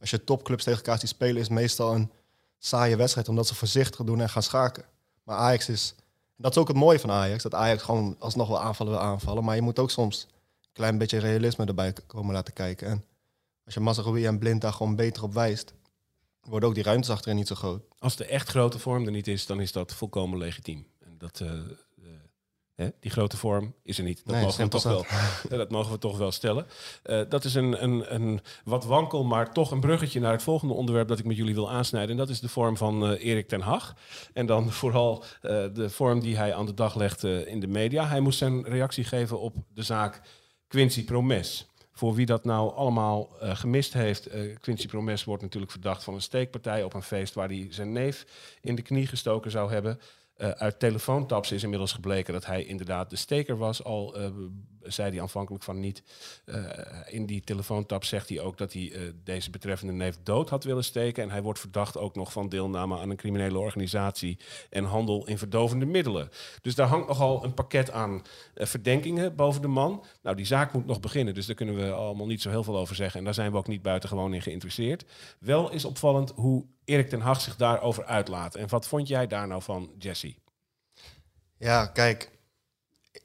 [SPEAKER 2] Als je topclubs tegen elkaar ziet spelen... is het meestal een saaie wedstrijd... omdat ze voorzichtig doen en gaan schaken. Maar Ajax is... En dat is ook het mooie van Ajax. Dat Ajax gewoon alsnog wel aanvallen wil aanvallen. Maar je moet ook soms een klein beetje realisme erbij komen laten kijken. En als je Mazraoui en Blind daar gewoon beter op wijst... worden ook die ruimtes achterin niet zo groot.
[SPEAKER 1] Als de echt grote vorm er niet is, dan is dat volkomen legitiem. En dat, eh, eh, Hè, die grote vorm is er niet. Dat,
[SPEAKER 2] Nee,
[SPEAKER 1] mogen, we toch wel, dat mogen we toch wel stellen. Eh, dat is een, een, een wat wankel, maar toch een bruggetje naar het volgende onderwerp dat ik met jullie wil aansnijden. En dat is de vorm van Erik ten Hag. En dan vooral de vorm die hij aan de dag legt eh, in de media. Hij moest zijn reactie geven op de zaak Quincy Promes. Voor wie dat nou allemaal eh, gemist heeft, eh, Quincy Promes wordt natuurlijk verdacht van een steekpartij op een feest waar hij zijn neef in de knie gestoken zou hebben. Eh, uit telefoontaps is inmiddels gebleken dat hij inderdaad de steker was. Al zei hij aanvankelijk van niet. Eh, in die telefoontap zegt hij ook dat hij eh, deze betreffende neef dood had willen steken. En hij wordt verdacht ook nog van deelname aan een criminele organisatie en handel in verdovende middelen. Dus daar hangt nogal een pakket aan eh, verdenkingen boven de man. Nou, die zaak moet nog beginnen, dus daar kunnen we allemaal niet zo heel veel over zeggen. En daar zijn we ook niet buitengewoon in geïnteresseerd. Wel is opvallend hoe Erik ten Hag zich daarover uitlaat. En wat vond jij daar nou van, Jesse?
[SPEAKER 2] Ja, kijk.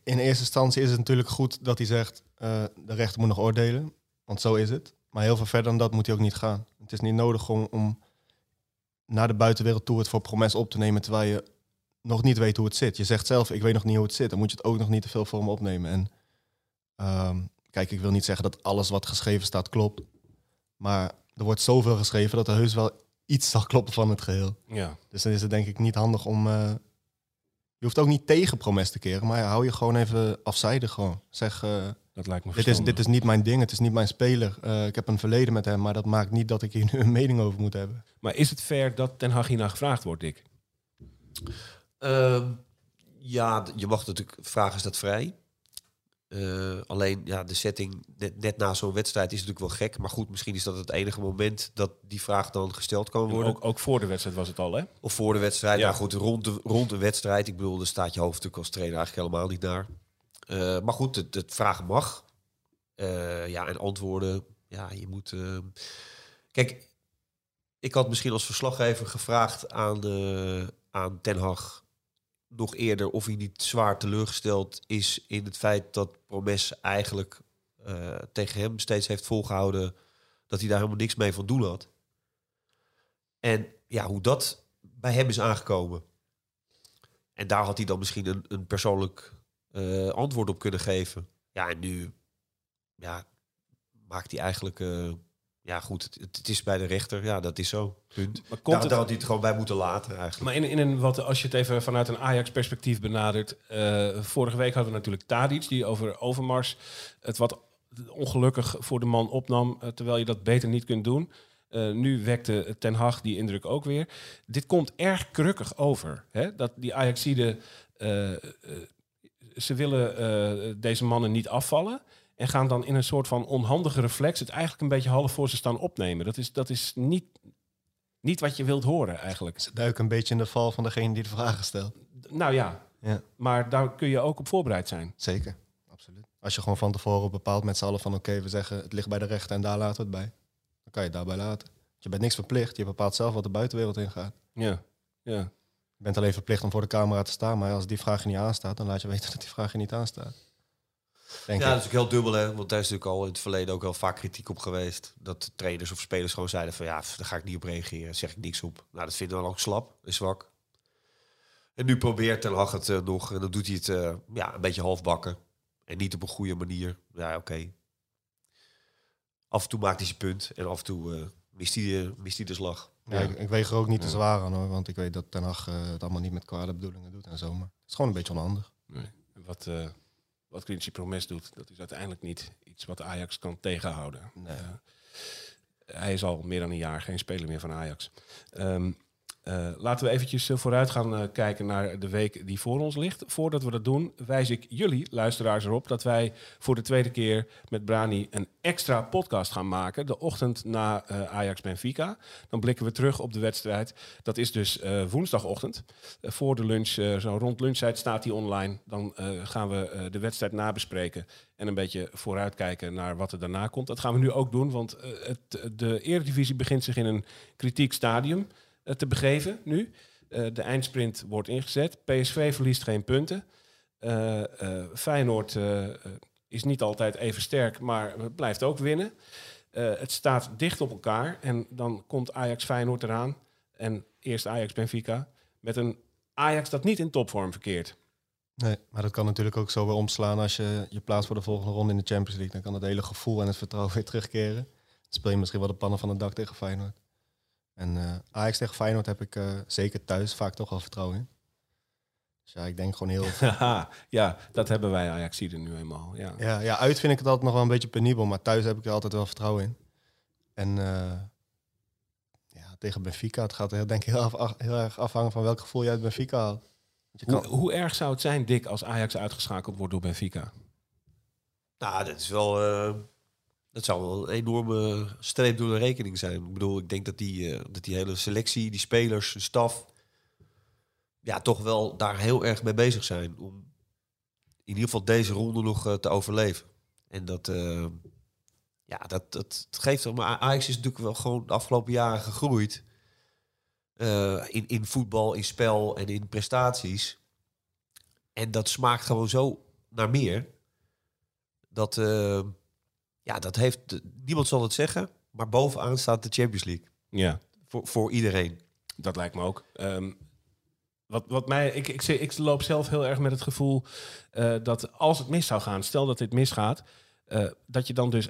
[SPEAKER 2] In eerste instantie is het natuurlijk goed dat hij zegt... eh, de rechter moet nog oordelen. Want zo is het. Maar heel veel verder dan dat moet hij ook niet gaan. Het is niet nodig om, om naar de buitenwereld toe het voor promes op te nemen... terwijl je nog niet weet hoe het zit. Je zegt zelf, ik weet nog niet hoe het zit. Dan moet je het ook nog niet te veel voor me opnemen. En ehm, kijk, ik wil niet zeggen dat alles wat geschreven staat klopt. Maar er wordt zoveel geschreven dat er heus wel iets zal kloppen van het geheel.
[SPEAKER 1] Ja,
[SPEAKER 2] Dus dan is het denk ik niet handig om... eh, je hoeft ook niet tegen promes te keren, maar hou je gewoon even afzijdig gewoon. Zeg, eh,
[SPEAKER 1] dat lijkt me
[SPEAKER 2] dit, is,
[SPEAKER 1] verstandig.
[SPEAKER 2] dit is niet mijn ding, het is niet mijn speler. Eh, ik heb een verleden met hem, maar dat maakt niet dat ik hier nu een mening over moet hebben.
[SPEAKER 1] Maar is het fair dat Ten Hag hierna gevraagd wordt, Dick?
[SPEAKER 3] Ehm, ja, je mag natuurlijk vragen, is dat vrij? Eh, alleen, ja, de setting net, net na zo'n wedstrijd is natuurlijk wel gek. Maar goed, misschien is dat het enige moment dat die vraag dan gesteld kan worden.
[SPEAKER 1] Ook, ook voor de wedstrijd was het al, hè?
[SPEAKER 3] Of voor de wedstrijd.
[SPEAKER 1] Ja.
[SPEAKER 3] Ja, goed, rond de, rond de wedstrijd. Ik bedoel, daar staat je hoofd natuurlijk als trainer eigenlijk helemaal niet naar. Eh, maar goed, het, het vragen mag. Eh, ja, en antwoorden. Ja, je moet... Kijk, ik had misschien als verslaggever gevraagd aan, aan Ten Hag nog eerder of hij niet zwaar teleurgesteld is in het feit dat Promes eigenlijk eh, tegen hem steeds heeft volgehouden dat hij daar helemaal niks mee van doen had. En ja, hoe dat bij hem is aangekomen. En daar had hij dan misschien een, een persoonlijk eh, antwoord op kunnen geven. Ja, en nu ja, maakt hij eigenlijk... eh, ja, goed, het, het is bij de rechter. Ja, dat is zo. Punt.
[SPEAKER 1] Maar komt
[SPEAKER 3] Daar,
[SPEAKER 1] het-
[SPEAKER 3] daar had hij het gewoon bij moeten laten eigenlijk.
[SPEAKER 1] Maar in, in een, wat, als je het even vanuit een Ajax-perspectief benadert. eh, vorige week hadden we natuurlijk Tadic, die over Overmars het wat ongelukkig voor de man opnam. eh, terwijl je dat beter niet kunt doen. Eh, nu wekte Ten Hag die indruk ook weer. Dit komt erg krukkig over. Hè? Dat die Ajaxiden, eh, ze willen deze mannen niet afvallen. En gaan dan in een soort van onhandige reflex het eigenlijk een beetje half voor ze staan opnemen. Dat is, dat is niet, niet wat je wilt horen eigenlijk.
[SPEAKER 2] Ze duiken een beetje in de val van degene die de vragen stelt.
[SPEAKER 1] Nou ja,
[SPEAKER 2] Ja,
[SPEAKER 1] maar daar kun je ook op voorbereid zijn.
[SPEAKER 2] zeker. Absoluut. Als je gewoon van tevoren bepaalt met z'n allen van... oké, we zeggen het ligt bij de rechter en daar laten we het bij. Dan kan je het daarbij laten. Je bent niks verplicht. Je bepaalt zelf wat de buitenwereld ingaat.
[SPEAKER 1] Ja, ja.
[SPEAKER 2] Je bent alleen verplicht om voor de camera te staan. Maar als die vraag je niet aanstaat, dan laat je weten dat die vraag je niet aanstaat. Denk
[SPEAKER 3] Ja,
[SPEAKER 2] ik.
[SPEAKER 3] dat is ook heel dubbel, hè? Want daar is natuurlijk al in het verleden ook wel vaak kritiek op geweest. Dat trainers of spelers gewoon zeiden van ja, daar ga ik niet op reageren, daar zeg ik niks op. Nou, dat vinden we dan ook slap en zwak. En nu probeert Ten Hag het eh, nog en dan doet hij het eh, ja, een beetje halfbakken. En niet op een goede manier. Ja, oké. Af en toe maakt hij zijn punt en af en toe eh, mist, hij, mist hij de slag.
[SPEAKER 2] Ja, ik, ik weeg er ook niet te zwaar aan hoor. Want ik weet dat Ten Hag eh, het allemaal niet met kwade bedoelingen doet en zo. Maar het is gewoon een beetje onhandig.
[SPEAKER 1] Nee. Wat, eh wat Quincy Promes doet, dat is uiteindelijk niet iets wat Ajax kan tegenhouden.
[SPEAKER 2] Nee.
[SPEAKER 1] Eh, hij is al meer dan een jaar geen speler meer van Ajax. Ehm, eh, laten we eventjes eh, vooruit gaan eh, kijken naar de week die voor ons ligt. Voordat we dat doen, wijs ik jullie, luisteraars, erop dat wij voor de tweede keer met Brani een extra podcast gaan maken. De ochtend na Ajax Benfica. Dan blikken we terug op de wedstrijd. Dat is dus woensdagochtend. Voor de lunch, zo rond lunchtijd staat die online. Dan gaan we de wedstrijd nabespreken. En een beetje vooruitkijken naar wat er daarna komt. Dat gaan we nu ook doen, want het, de Eredivisie begint zich in een kritiek stadium te begeven nu. Eh, de eindsprint wordt ingezet. PSV verliest geen punten. Eh, eh, Feyenoord eh, eh, is niet altijd even sterk, maar blijft ook winnen. Eh, het staat dicht op elkaar en dan komt Ajax Feyenoord eraan. En eerst Ajax Benfica. Met een Ajax dat niet in topvorm verkeert.
[SPEAKER 2] Nee, maar dat kan natuurlijk ook zo weer omslaan als je je plaatst voor de volgende ronde in de Champions League. Dan kan het hele gevoel en het vertrouwen weer terugkeren. Dan speel je misschien wel de pannen van het dak tegen Feyenoord. En eh, Ajax tegen Feyenoord heb ik eh, zeker thuis vaak toch wel vertrouwen in. Dus ja, ik denk gewoon heel...
[SPEAKER 1] Haha, ja, dat hebben wij Ajaxiden nu eenmaal. Ja.
[SPEAKER 2] ja, ja, uit vind ik het altijd nog wel een beetje penibel, maar thuis heb ik er altijd wel vertrouwen in. En eh, ja, tegen Benfica, het gaat er denk ik heel, af, heel erg afhangen van welk gevoel je uit Benfica haalt.
[SPEAKER 1] Hoe, hoe erg zou het zijn, Dick, als Ajax uitgeschakeld wordt door Benfica?
[SPEAKER 3] Nou, dat is wel. Dat zou wel een enorme streep door de rekening zijn. Ik bedoel, ik denk dat die, eh, dat die hele selectie, die spelers, de staf. Ja, toch wel daar heel erg mee bezig zijn. Om in ieder geval deze ronde nog eh, te overleven. En dat. eh, ja, dat, dat, geeft. Maar Ajax is natuurlijk wel gewoon de afgelopen jaren gegroeid. in, in voetbal, in spel en in prestaties. En dat smaakt gewoon zo naar meer. Dat, ja, dat heeft, niemand zal het zeggen, maar bovenaan staat de Champions League.
[SPEAKER 1] Ja,
[SPEAKER 3] Voor, voor iedereen.
[SPEAKER 1] dat lijkt me ook. Ehm, wat, wat mij, ik, ik, ik, ik loop zelf heel erg met het gevoel eh, dat als het mis zou gaan, stel dat dit misgaat, eh, dat je dan dus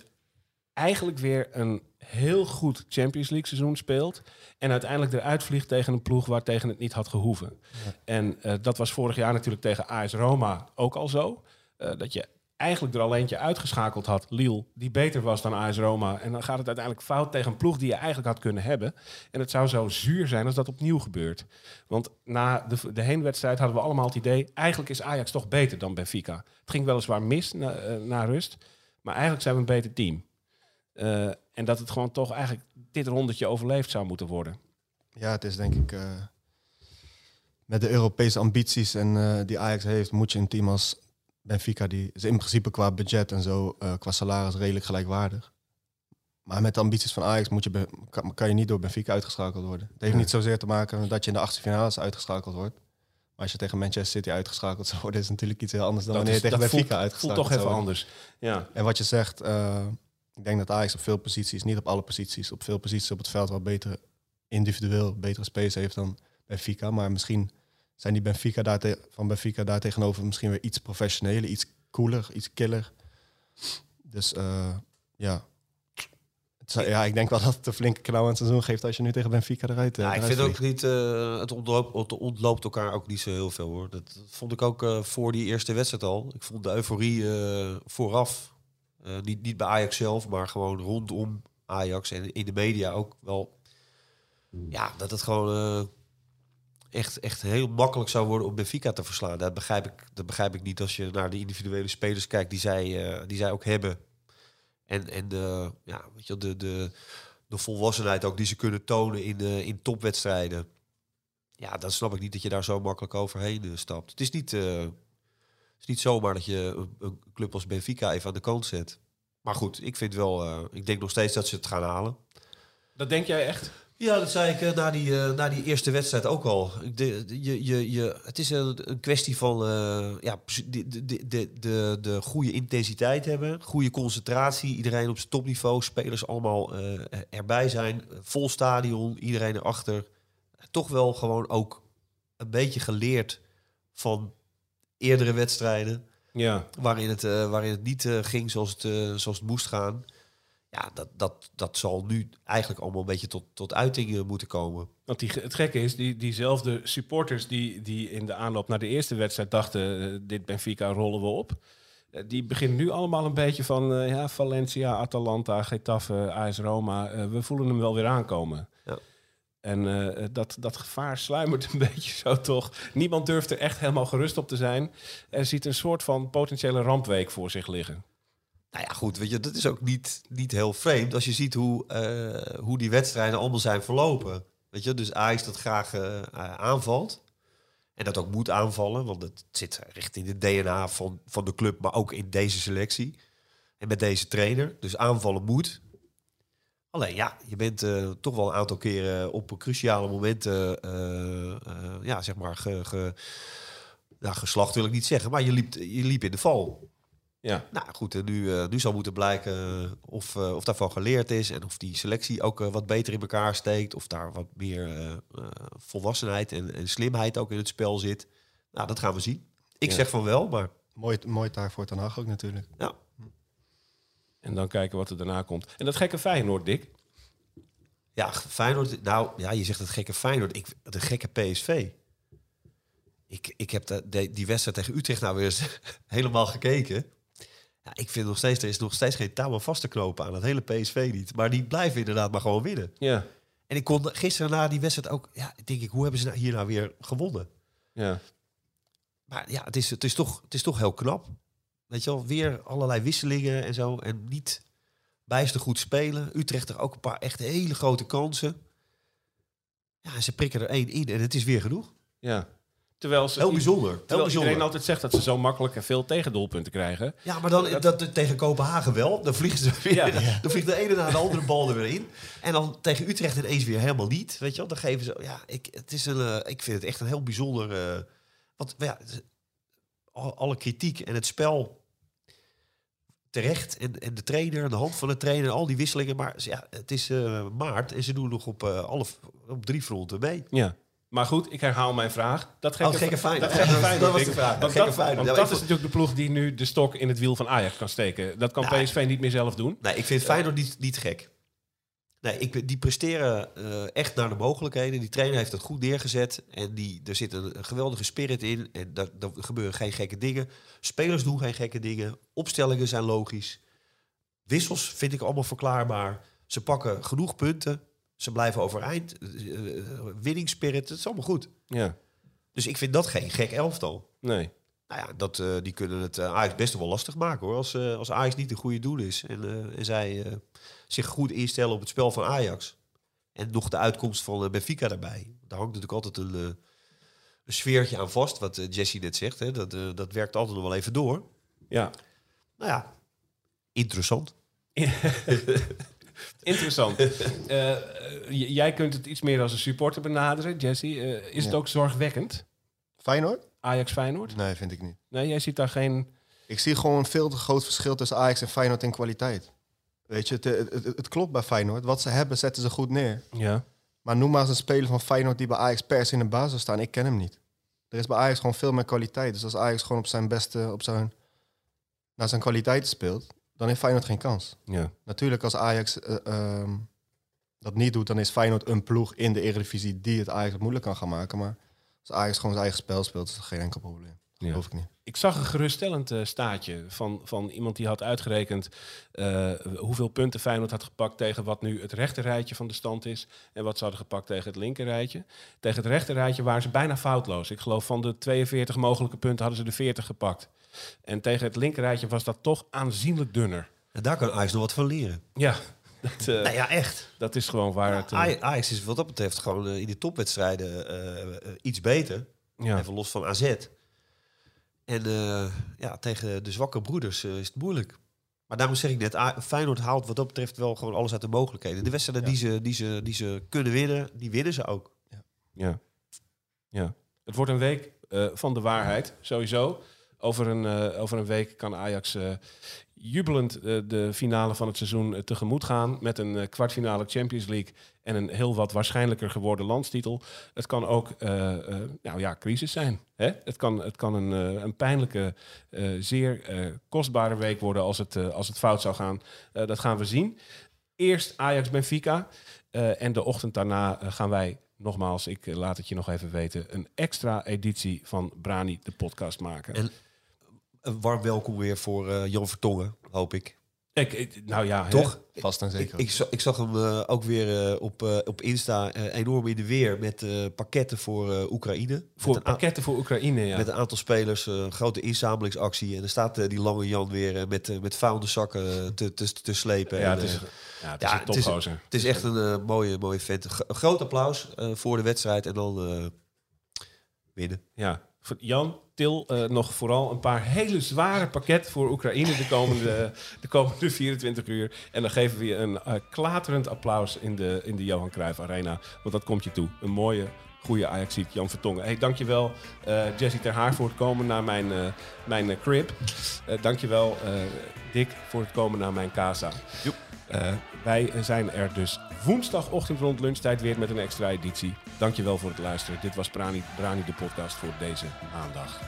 [SPEAKER 1] eigenlijk weer een heel goed Champions League seizoen speelt en uiteindelijk eruit vliegt tegen een ploeg waar tegen het niet had gehoeven. En eh, dat was vorig jaar natuurlijk tegen AS Roma ook al zo. Dat je eigenlijk er al eentje uitgeschakeld had, Lille, die beter was dan AS Roma. En dan gaat het uiteindelijk fout tegen een ploeg die je eigenlijk had kunnen hebben. En het zou zo zuur zijn als dat opnieuw gebeurt. Want na de, de heenwedstrijd hadden we allemaal het idee... eigenlijk is Ajax toch beter dan Benfica. Het ging weliswaar mis na, eh, na rust, maar eigenlijk zijn we een beter team. Eh, en dat het gewoon toch eigenlijk dit rondetje overleefd zou moeten worden.
[SPEAKER 2] Ja, het is denk ik eh, met de Europese ambities en die Ajax heeft, moet je een team als Benfica, die is in principe qua budget en zo, eh, qua salaris redelijk gelijkwaardig. Maar met de ambities van Ajax moet je kan, kan je niet door Benfica uitgeschakeld worden. Het heeft
[SPEAKER 1] Nee.
[SPEAKER 2] niet zozeer te maken dat je in de achtste finales uitgeschakeld wordt. Maar als je tegen Manchester City uitgeschakeld zou worden, is het natuurlijk iets heel anders dan
[SPEAKER 1] Dat
[SPEAKER 2] wanneer
[SPEAKER 1] is-
[SPEAKER 2] je tegen Benfica
[SPEAKER 1] voelt, voelt
[SPEAKER 2] uitgeschakeld
[SPEAKER 1] toch even anders. Ja,
[SPEAKER 2] En wat je zegt, eh, ik denk dat Ajax op veel posities, niet op alle posities, op veel posities op het veld wel beter individueel betere space heeft dan Benfica. Maar misschien zijn die Benfica daar te- van Benfica daar tegenover misschien weer iets professioneler, iets cooler, iets killer. Dus eh, ja. Zou- ja, ik denk wel dat het een flinke knauw aan het seizoen geeft als je nu tegen Benfica eruit eh,
[SPEAKER 3] Ja, ik vind ook niet, eh, het, ontloopt, het ontloopt elkaar ook niet zo heel veel hoor. Dat, dat vond ik ook voor die eerste wedstrijd al. Ik vond de euforie vooraf, niet, niet bij Ajax zelf, maar gewoon rondom Ajax en in de media ook wel. Ja, dat het gewoon echt, echt heel makkelijk zou worden om Benfica te verslaan. Dat begrijp ik, dat begrijp ik niet als je naar de individuele spelers kijkt die zij, eh, die zij ook hebben. En, en de, ja, weet je, de, de, de volwassenheid ook die ze kunnen tonen in, eh, in topwedstrijden. Ja, dan snap ik niet dat je daar zo makkelijk overheen eh, stapt. Het is niet, het is niet zomaar dat je een, club als Benfica even aan de kant zet. Maar goed, ik vind wel, ik denk nog steeds dat ze het gaan halen.
[SPEAKER 1] dat denk jij echt?
[SPEAKER 3] Ja, dat zei ik eh, na, die, eh, na die eerste wedstrijd ook al. De, je, je, je, het is een, kwestie van eh, ja, de, de, de, de, de, de goede intensiteit hebben, goede concentratie, iedereen op zijn topniveau, spelers allemaal erbij zijn, vol stadion, iedereen erachter. Toch wel gewoon ook een beetje geleerd van eerdere wedstrijden
[SPEAKER 1] Ja,
[SPEAKER 3] waarin het, waarin het niet ging zoals het, zoals het moest gaan. Ja, dat, dat, dat zal nu eigenlijk allemaal een beetje tot, tot uiting eh, moeten komen.
[SPEAKER 1] Want die, het gekke is, die, diezelfde supporters die, die in de aanloop naar de eerste wedstrijd dachten... eh, dit Benfica rollen we op. eh, die beginnen nu allemaal een beetje van ja, Valencia, Atalanta, Getafe, AS Roma. we voelen hem wel weer aankomen.
[SPEAKER 3] Ja.
[SPEAKER 1] En dat, dat gevaar sluimert een beetje zo toch. Niemand durft er echt helemaal gerust op te zijn. Er ziet een soort van potentiële rampweek voor zich liggen.
[SPEAKER 3] Nou ja, goed, weet je, dat is ook niet, niet heel vreemd als je ziet hoe, eh, hoe die wedstrijden allemaal zijn verlopen. Weet je, dus Ajax dat graag eh, eh, aanvalt. En dat ook moet aanvallen, want het zit richting de DNA van, van de club, maar ook in deze selectie. En met deze trainer. Dus aanvallen moet. Alleen ja, je bent toch wel een aantal keren op cruciale momenten, ja, zeg maar, ge, ge, nou, geslacht wil ik niet zeggen, maar je liep, je liep in de val.
[SPEAKER 1] Ja,
[SPEAKER 3] Nou goed, en nu, eh, nu zal moeten blijken eh, of, eh, of daarvan geleerd is en of die selectie ook eh, wat beter in elkaar steekt. Of daar wat meer eh, eh, volwassenheid en, en slimheid ook in het spel zit. Nou, dat gaan we zien. Ik
[SPEAKER 1] Ja.
[SPEAKER 3] zeg van wel, maar
[SPEAKER 2] Mooi, mooi taak voor Ten Hag ook natuurlijk.
[SPEAKER 3] ja.
[SPEAKER 1] En dan kijken wat er daarna komt. En dat gekke Feyenoord, Dick.
[SPEAKER 3] Ja, Feyenoord. Nou, ja, je zegt het gekke Feyenoord. Ik, de gekke PSV. Ik, ik heb de, de- die wedstrijd tegen Utrecht nou weer eens helemaal gekeken. Ja, ik vind nog steeds, er is nog steeds geen touw vast te knopen aan. Het hele PSV niet. Maar die blijven inderdaad maar gewoon winnen.
[SPEAKER 1] Ja,
[SPEAKER 3] En ik kon gisteren na die wedstrijd ook... Ja, denk ik, hoe hebben ze nou hier nou weer gewonnen?
[SPEAKER 1] ja.
[SPEAKER 3] Maar ja, het is, het is, toch, het is toch heel knap. Weet je wel, weer allerlei wisselingen en zo. En niet bijster goed spelen. Utrecht er ook een paar echt hele grote kansen. Ja, ze prikken er één in en het is weer genoeg.
[SPEAKER 1] ja. Terwijl ze,
[SPEAKER 3] Heel bijzonder. Heel
[SPEAKER 1] Terwijl
[SPEAKER 3] bijzonder.
[SPEAKER 1] iedereen altijd zegt dat ze zo makkelijk en veel tegendoelpunten krijgen.
[SPEAKER 3] Ja, maar dan dat, tegen Kopenhagen wel. Dan vliegen ze weer,
[SPEAKER 1] Ja.
[SPEAKER 3] dan vliegt de ene na de andere bal er weer in. En dan tegen Utrecht ineens weer helemaal niet. Weet je wel, dan geven ze... Ja, ik, het is een, eh, ik vind het echt een heel bijzonder... eh want ja, alle kritiek en het spel terecht. En, en de trainer, aan de hand van de trainer, al die wisselingen. Maar ja, het is eh, maart en ze doen nog op, alle, op drie fronten mee.
[SPEAKER 1] Ja. Maar goed, ik herhaal mijn vraag. Dat gekke,
[SPEAKER 3] Oh, gekke Feyenoord.
[SPEAKER 1] Dat, gekke
[SPEAKER 3] was de vraag.
[SPEAKER 1] Want dat, want is natuurlijk de ploeg die nu de stok in het wiel van Ajax kan steken. Dat kan
[SPEAKER 3] Nou,
[SPEAKER 1] PSV niet meer zelf doen.
[SPEAKER 3] Nee, ik vind Feyenoord niet, niet gek. Nee, ik, die presteren eh, echt naar de mogelijkheden. Die trainer heeft dat goed neergezet. En die, er zit een, een geweldige spirit in. En daar, daar gebeuren geen gekke dingen. Spelers doen geen gekke dingen. Opstellingen zijn logisch. Wissels vind ik allemaal verklaarbaar. Ze pakken genoeg punten. Ze blijven overeind. Uh, winningsspirit, het is allemaal goed.
[SPEAKER 1] Ja,
[SPEAKER 3] Dus ik vind dat geen gek elftal.
[SPEAKER 1] nee.
[SPEAKER 3] Nou ja, dat, eh, die kunnen het eh, Ajax best wel lastig maken hoor. Als, eh, als Ajax niet de goede doel is. En, eh, en zij eh, zich goed instellen op het spel van Ajax. En nog de uitkomst van eh, Benfica daarbij. Daar hangt natuurlijk altijd een, eh, een sfeertje aan vast. Wat eh, Jesse net zegt. Hè. Dat, eh, dat werkt altijd nog wel even door.
[SPEAKER 1] Ja,
[SPEAKER 3] Nou ja, interessant.
[SPEAKER 1] interessant. Eh, eh, jij kunt het iets meer als een supporter benaderen, Jesse. Eh, is het ook zorgwekkend,
[SPEAKER 2] Feyenoord?
[SPEAKER 1] Ajax Feyenoord?
[SPEAKER 2] Nee, vind ik niet.
[SPEAKER 1] Nee, jij ziet daar geen...
[SPEAKER 2] Ik zie gewoon een veel te groot verschil tussen Ajax en Feyenoord in kwaliteit. Weet je, het, het, het, het klopt bij Feyenoord. Wat ze hebben, zetten ze goed neer.
[SPEAKER 1] Ja,
[SPEAKER 2] Maar noem maar eens een speler van Feyenoord die bij Ajax per se in de basis staan. Ik ken hem niet. Er is bij Ajax gewoon veel meer kwaliteit. Dus als Ajax gewoon op zijn beste, op zijn, naar zijn kwaliteiten speelt, dan heeft Feyenoord geen kans.
[SPEAKER 1] ja.
[SPEAKER 2] Natuurlijk, als Ajax eh, ehm, dat niet doet, dan is Feyenoord een ploeg in de Eredivisie die het Ajax moeilijk kan gaan maken. Maar als Ajax gewoon zijn eigen spel speelt, is dat geen enkel probleem.
[SPEAKER 1] Ja.
[SPEAKER 2] Geloof ik niet.
[SPEAKER 1] Ik zag een geruststellend eh, staatje van, van iemand die had uitgerekend eh, hoeveel punten Feyenoord had gepakt tegen wat nu het rechterrijtje van de stand is en wat ze hadden gepakt tegen het linkerrijtje. Tegen het rechterrijtje waren ze bijna foutloos. Ik geloof van de 42 mogelijke punten hadden ze de 40 gepakt. En tegen het linkerrijtje was dat toch aanzienlijk dunner.
[SPEAKER 3] En daar kan Ajax nog wat van leren.
[SPEAKER 1] Ja, dat, eh,
[SPEAKER 3] Nou ja, echt.
[SPEAKER 1] dat is gewoon waar het... eh,
[SPEAKER 3] Aj- Ajax is wat dat betreft gewoon eh, in de topwedstrijden iets beter.
[SPEAKER 1] ja.
[SPEAKER 3] Even los van AZ. En ja, tegen de zwakke broeders is het moeilijk. Maar daarom zeg ik net, A- Feyenoord haalt wat dat betreft wel gewoon alles uit de mogelijkheden. De wedstrijden die, ze, die, ze, die ze kunnen winnen, die winnen ze ook.
[SPEAKER 1] Ja. ja. Het wordt een week van de waarheid, sowieso. Over een, eh, over een week kan Ajax eh, jubelend eh, de finale van het seizoen tegemoet gaan. Met een kwartfinale Champions League en een heel wat waarschijnlijker geworden landstitel. Het kan ook nou ja, crisis zijn. Hè? Het kan, het kan een, een pijnlijke, zeer kostbare week worden als het, als het fout zou gaan. Dat gaan we zien. Eerst Ajax-Benfica. eh, en de ochtend daarna gaan wij, nogmaals, ik laat het je nog even weten... een extra editie van Brani, de podcast maken.
[SPEAKER 3] En een warm welkom weer voor eh, Jan Vertongen, hoop ik.
[SPEAKER 1] ik, ik- nou ja, hè?
[SPEAKER 3] Toch?
[SPEAKER 2] Vast en
[SPEAKER 3] Ik,
[SPEAKER 2] zeker.
[SPEAKER 3] ik, zag, ik zag hem eh, ook weer eh, op, op Insta enorm in de weer met pakketten voor Oekraïne.
[SPEAKER 1] Voor pakketten voor Oekraïne, ja.
[SPEAKER 3] met een aantal spelers, een grote inzamelingsactie. En er staat die lange Jan weer met, met vuilende zakken te, te, te slepen.
[SPEAKER 1] ja,
[SPEAKER 3] En,
[SPEAKER 1] het is, ja, het is
[SPEAKER 3] ja,
[SPEAKER 1] een
[SPEAKER 3] het is-
[SPEAKER 1] topgozer.
[SPEAKER 3] het is echt een mooie, mooie vent. G- groot applaus voor de wedstrijd en dan winnen.
[SPEAKER 1] Ja. Jan, Til, eh, nog vooral een paar hele zware pakketten voor Oekraïne de komende, de komende 24 uur. En dan geven we je een eh, klaterend applaus in de, in de Johan Cruijff Arena. Want dat komt je toe. Een mooie, goede Ajaxiet, Jan Vertongen. Hey, dankjewel eh Jesse Ter Haar voor het komen naar mijn, mijn crib. Dankjewel Dick voor het komen naar mijn casa. Eh, wij zijn er dus woensdagochtend rond lunchtijd weer met een extra editie. Dankjewel voor het luisteren. Dit was Brani, Brani de podcast voor deze maandag.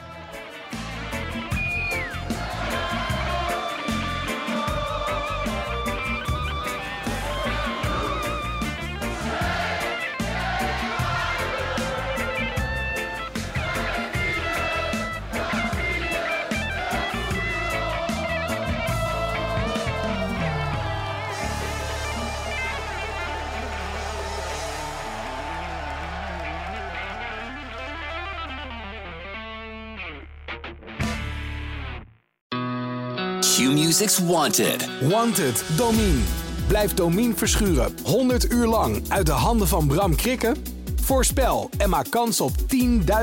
[SPEAKER 4] Wanted.
[SPEAKER 5] Wanted, Domine. Blijf Domine verschuren 100 uur lang uit de handen van Bram Krikken? Voorspel en maak kans op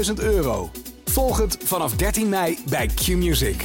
[SPEAKER 5] 10.000 euro. Volg het vanaf 13 mei bij Q-Music.